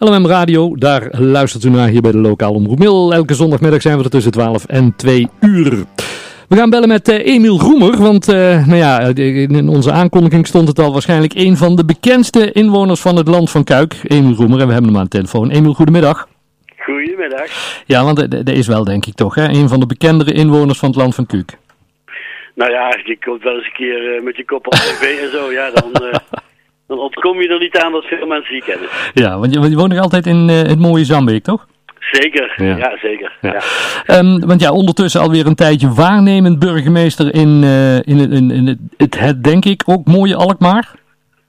LMM Radio, daar luistert u naar hier bij de lokale omroep Mil. Elke zondagmiddag zijn we er tussen 12 en 2 uur. We gaan bellen met uh, Emiel Roemer, want uh, nou ja, in onze aankondiging stond het al waarschijnlijk een van de bekendste inwoners van het land van Kuik, Emiel Roemer, en we hebben hem aan de telefoon. Emiel, goedemiddag. Goedemiddag. Ja, want dat is wel denk ik toch, hè? een van de bekendere inwoners van het land van Kuik. Nou ja, je komt wel eens een keer uh, met je kop op tv en zo, ja, dan, ontkom je er niet aan dat veel mensen je kennen. Ja, want je, want je woont nog altijd in het mooie Zambeek, toch? Zeker, ja, ja zeker. Ja. Ja. Um, want ja, ondertussen alweer een tijdje waarnemend burgemeester in, uh, in, in, in het, het, het, denk ik, ook mooie Alkmaar.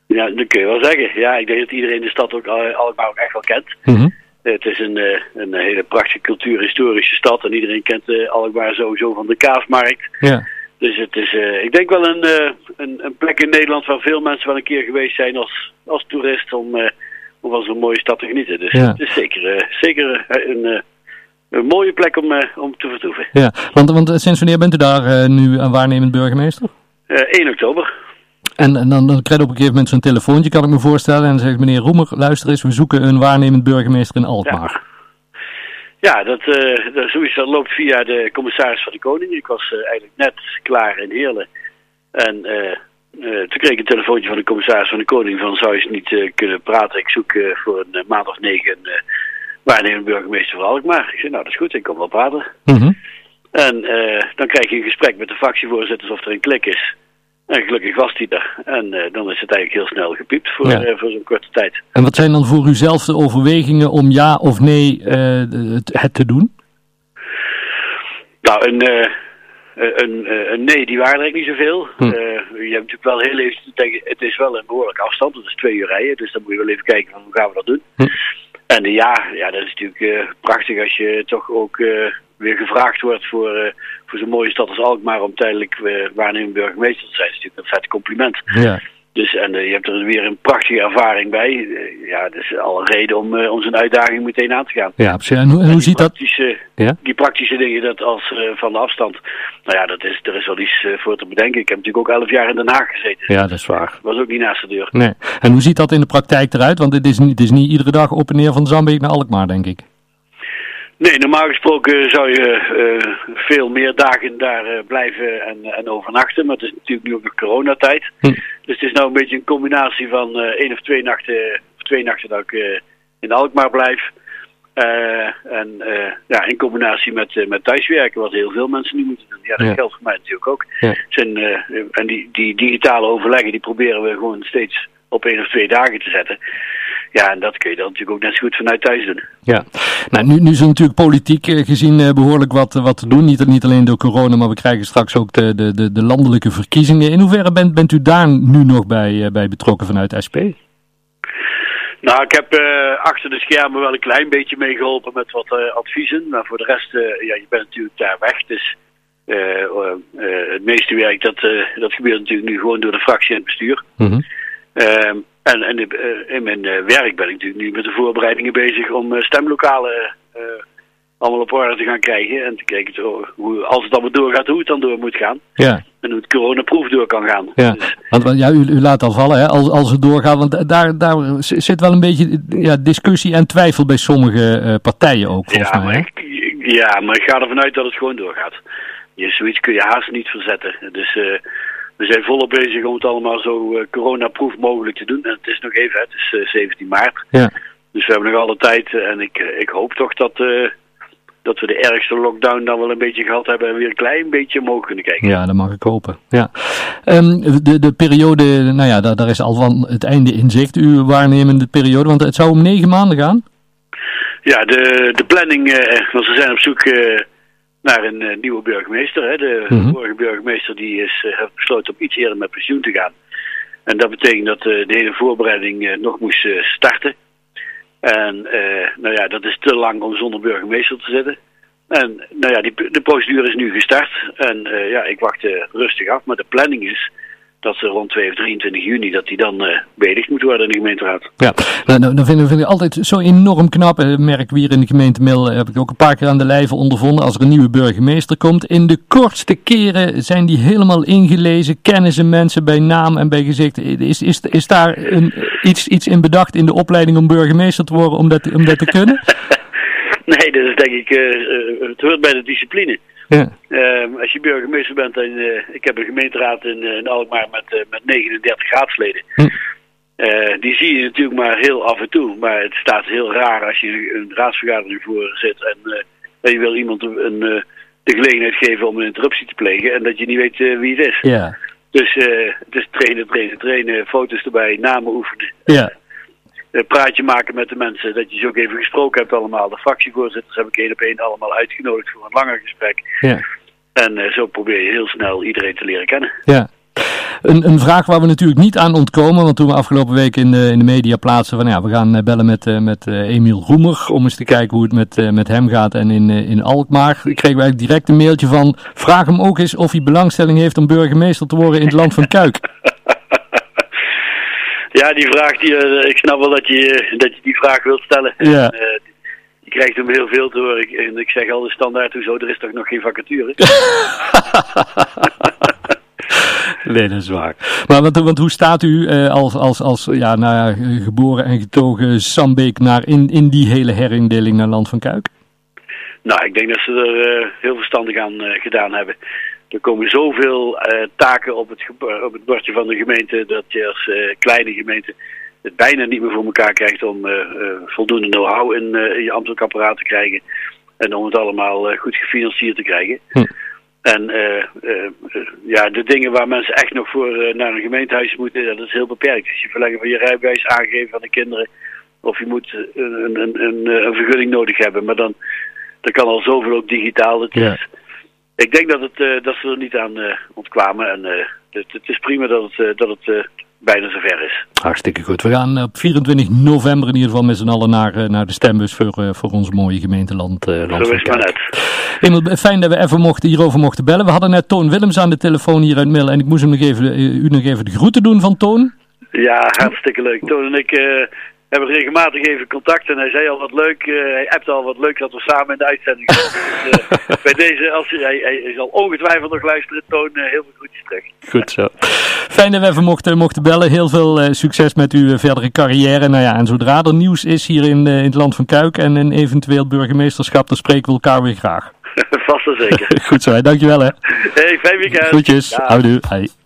Ja, dat kun je wel zeggen. Ja, ik denk dat iedereen de stad ook Alkmaar ook echt wel kent. Mm -hmm. uh, het is een, een hele prachtige cultuurhistorische stad en iedereen kent Alkmaar sowieso van de kaasmarkt. Ja. Dus het is, ik denk wel een, een, een, plek in Nederland waar veel mensen wel een keer geweest zijn als, als toerist om om van zo'n mooie stad te genieten. Dus ja. het is zeker, uh, zeker een, uh, een, mooie plek om, uh, om te vertoeven. Ja, want, want sinds wanneer bent u daar nu een waarnemend burgemeester? 1 oktober. En, en dan, dan krijg je op een gegeven moment zo'n telefoontje, kan ik me voorstellen. En dan zegt meneer Roemer, luister eens, we zoeken een waarnemend burgemeester in Alkmaar. Ja. Ja, dat, uh, dat, zoiets dat loopt via de commissaris van de Koning. Ik was uh, eigenlijk net klaar in Heerlen. En uh, toen kreeg ik een telefoontje van de commissaris van de Koning van zou je eens niet uh, kunnen praten. Ik zoek voor een maand of negen een waarnemend burgemeester van Alkmaar. Ik zei nou dat is goed, ik kom wel praten. Mm -hmm. En dan krijg je een gesprek met de fractievoorzitters of er een klik is. En gelukkig was die er. En dan is het eigenlijk heel snel gepiept voor, ja. voor zo'n korte tijd. En wat zijn dan voor u zelf de overwegingen om ja of nee het, het, te doen? Nou, een een, een, nee, die waren er niet zoveel. Hm. Je hebt natuurlijk wel heel even te denken, het is wel een behoorlijke afstand, het is twee uur rijden, dus dan moet je wel even kijken van hoe gaan we dat doen. Hm. En de ja, ja, dat is natuurlijk prachtig als je toch ook weer gevraagd wordt voor, voor zo'n mooie stad als Alkmaar om tijdelijk waarnemend burgemeester te zijn. Dat is natuurlijk een vet compliment. Ja. Dus, en uh, je hebt er weer een prachtige ervaring bij. Uh, ja, dus al een reden om, uh, om zo'n uitdaging meteen aan te gaan. Ja, precies. En hoe, en hoe ziet dat? Ja? Die praktische dingen, dat als van de afstand. Nou ja, dat is, er is wel iets voor te bedenken. Ik heb natuurlijk ook elf jaar in Den Haag gezeten. Ja, dat is waar. Was ook niet naast de deur. Nee. En hoe ziet dat in de praktijk eruit? Want het is, het is niet iedere dag op en neer van Zandbeek naar Alkmaar, denk ik. Nee, normaal gesproken zou je uh, veel meer dagen daar uh, blijven en, en overnachten. Maar het is natuurlijk nu ook nog coronatijd. Hm. Dus het is nou een beetje een combinatie van uh, één of twee nachten, of twee nachten dat ik in Alkmaar blijf. En ja, in combinatie met, met thuiswerken, wat heel veel mensen nu moeten doen. Ja, dat ja. geldt voor mij natuurlijk ook. Ja. Zijn, en die, die digitale overleggen, die proberen we gewoon steeds op één of twee dagen te zetten. Ja, en dat kun je dan natuurlijk ook net zo goed vanuit thuis doen. Ja, nou nu, nu is er natuurlijk politiek gezien behoorlijk wat, wat te doen. Niet, niet alleen door corona, maar we krijgen straks ook de, de, de, de landelijke verkiezingen. In hoeverre bent, bent u daar nu nog bij, bij betrokken vanuit SP? Nou, ik heb uh, achter de schermen wel een klein beetje meegeholpen met wat uh, adviezen. Maar voor de rest, uh, ja, je bent natuurlijk daar weg. Dus het meeste werk, dat, dat gebeurt natuurlijk nu gewoon door de fractie en het bestuur. Mm -hmm. En, en in mijn werk ben ik natuurlijk nu met de voorbereidingen bezig om stemlokalen allemaal op orde te gaan krijgen. En te kijken zo, hoe, als het allemaal doorgaat, hoe het dan door moet gaan. Ja. En hoe het coronaproef door kan gaan. Ja, dus, want, want ja, u, u, laat al vallen, hè, als, als het doorgaat. Want daar, daar zit wel een beetje ja, discussie en twijfel bij sommige partijen ook, volgens ja, mij. Maar ik, ja, maar ik ga ervan uit dat het gewoon doorgaat. Je, zoiets kun je haast niet verzetten. Dus we zijn volop bezig om het allemaal zo uh, coronaproof mogelijk te doen. En het is nog even, het is uh, 17 maart. Ja. Dus we hebben nog alle tijd. En ik, ik hoop toch dat, dat we de ergste lockdown dan wel een beetje gehad hebben. En weer een klein beetje omhoog kunnen kijken. Ja, dat mag ik hopen. Ja. Um, de, de periode, nou ja, daar, daar is al van het einde in zicht. Uw waarnemende periode, want het zou om negen maanden gaan? Ja, de, de planning, want ze zijn op zoek naar een uh, nieuwe burgemeester. Hè. De mm -hmm. vorige burgemeester die is, heeft besloten om iets eerder met pensioen te gaan. En dat betekent dat de hele voorbereiding nog moest starten. En nou ja, dat is te lang om zonder burgemeester te zitten. En nou ja, die, de procedure is nu gestart. En ja, ik wacht rustig af. Maar de planning is dat ze rond 2 of 23 juni, dat die dan uh, beëdigd moet worden in de gemeenteraad. Ja, nou, nou dan vind, vind ik altijd zo enorm knap, uh, merk we hier in de gemeente Mil, heb ik ook een paar keer aan de lijve ondervonden, als er een nieuwe burgemeester komt. In de kortste keren zijn die helemaal ingelezen, kennen ze mensen bij naam en bij gezicht. Is, is, is daar een, iets, iets in bedacht in de opleiding om burgemeester te worden, om dat, om dat te kunnen? nee, dat is denk ik, uh, het hoort bij de discipline. Ja. Uh, als je burgemeester bent, en uh, ik heb een gemeenteraad in, in Alkmaar met, met 39 raadsleden. Hm. die zie je natuurlijk maar heel af en toe. Maar het staat heel raar als je een raadsvergadering voor zit en, en je wil iemand een, de gelegenheid geven om een interruptie te plegen en dat je niet weet wie het is. Ja. Dus het is trainen, trainen, trainen, foto's erbij, namen oefenen. Ja. Praatje maken met de mensen. Dat je ze ook even gesproken hebt allemaal. De fractievoorzitters heb ik één op één allemaal uitgenodigd voor een langer gesprek. Ja. En uh, zo probeer je heel snel iedereen te leren kennen. Ja. Een, een, vraag waar we natuurlijk niet aan ontkomen, want toen we afgelopen week in de, in de media plaatsen van ja, we gaan eh, bellen met, uh, met Emiel Roemer om eens te kijken hoe het met, met hem gaat en in, in Alkmaar. Kreeg eigenlijk direct een mailtje van, vraag hem ook eens of hij belangstelling heeft om burgemeester te worden in het land van Kuik. Ja, die vraag, die, uh, ik snap wel dat je, dat je die vraag wilt stellen. Ja. Uh, je krijgt hem heel veel te horen. En ik zeg al de standaard, hoezo, er is toch nog geen vacature? nee, dat is waar. Maar want, want hoe staat u uh, als, als, als ja, nou, geboren en getogen Sambeek naar in, in die hele herindeling naar Land van Kuik? Nou, ik denk dat ze er heel verstandig aan gedaan hebben. Er komen zoveel uh, taken op het, op het bordje van de gemeente dat je als uh, kleine gemeente het bijna niet meer voor elkaar krijgt om voldoende know-how in, in, je ambtelijk apparaat te krijgen. En om het allemaal goed gefinancierd te krijgen. Hm. En ja, de dingen waar mensen echt nog voor naar een gemeentehuis moeten, dat is heel beperkt. Dus je verlengen van je rijbewijs aangeven van de kinderen. Of je moet een, een, een, een vergunning nodig hebben. Maar dan, dan kan al zoveel ook digitaal. Het ja. is, ik denk dat, het, uh, dat ze er niet aan uh, ontkwamen. En uh, het, het, is prima dat het, dat het bijna zover is. Hartstikke goed. We gaan op 24 november in ieder geval met z'n allen naar, naar de stembus voor, voor ons mooie gemeenteland. Uh, Zo is maar net. Fijn dat we even mochten, hierover mochten bellen. We hadden net Toon Willems aan de telefoon hier uit Mil en ik moest hem nog even, u nog even de groeten doen van Toon. Ja, hartstikke leuk. Toon en ik hebben regelmatig even contact en hij zei al wat leuk, uh, hij appte al wat leuk dat we samen in de uitzending dus, uh, bij deze, als hij, hij, zal ongetwijfeld nog luisteren, Toon, uh, heel veel groetjes terug. Goed zo. Fijn dat we even mochten, mochten bellen. Heel veel succes met uw verdere carrière. Nou ja, en zodra er nieuws is hier in, in het land van Kuik en een eventueel burgemeesterschap, dan spreken we elkaar weer graag. Vast en zeker. Goed zo, hè. dankjewel hè. Hey, fijn weekend. Groetjes, houdoe. Hoi.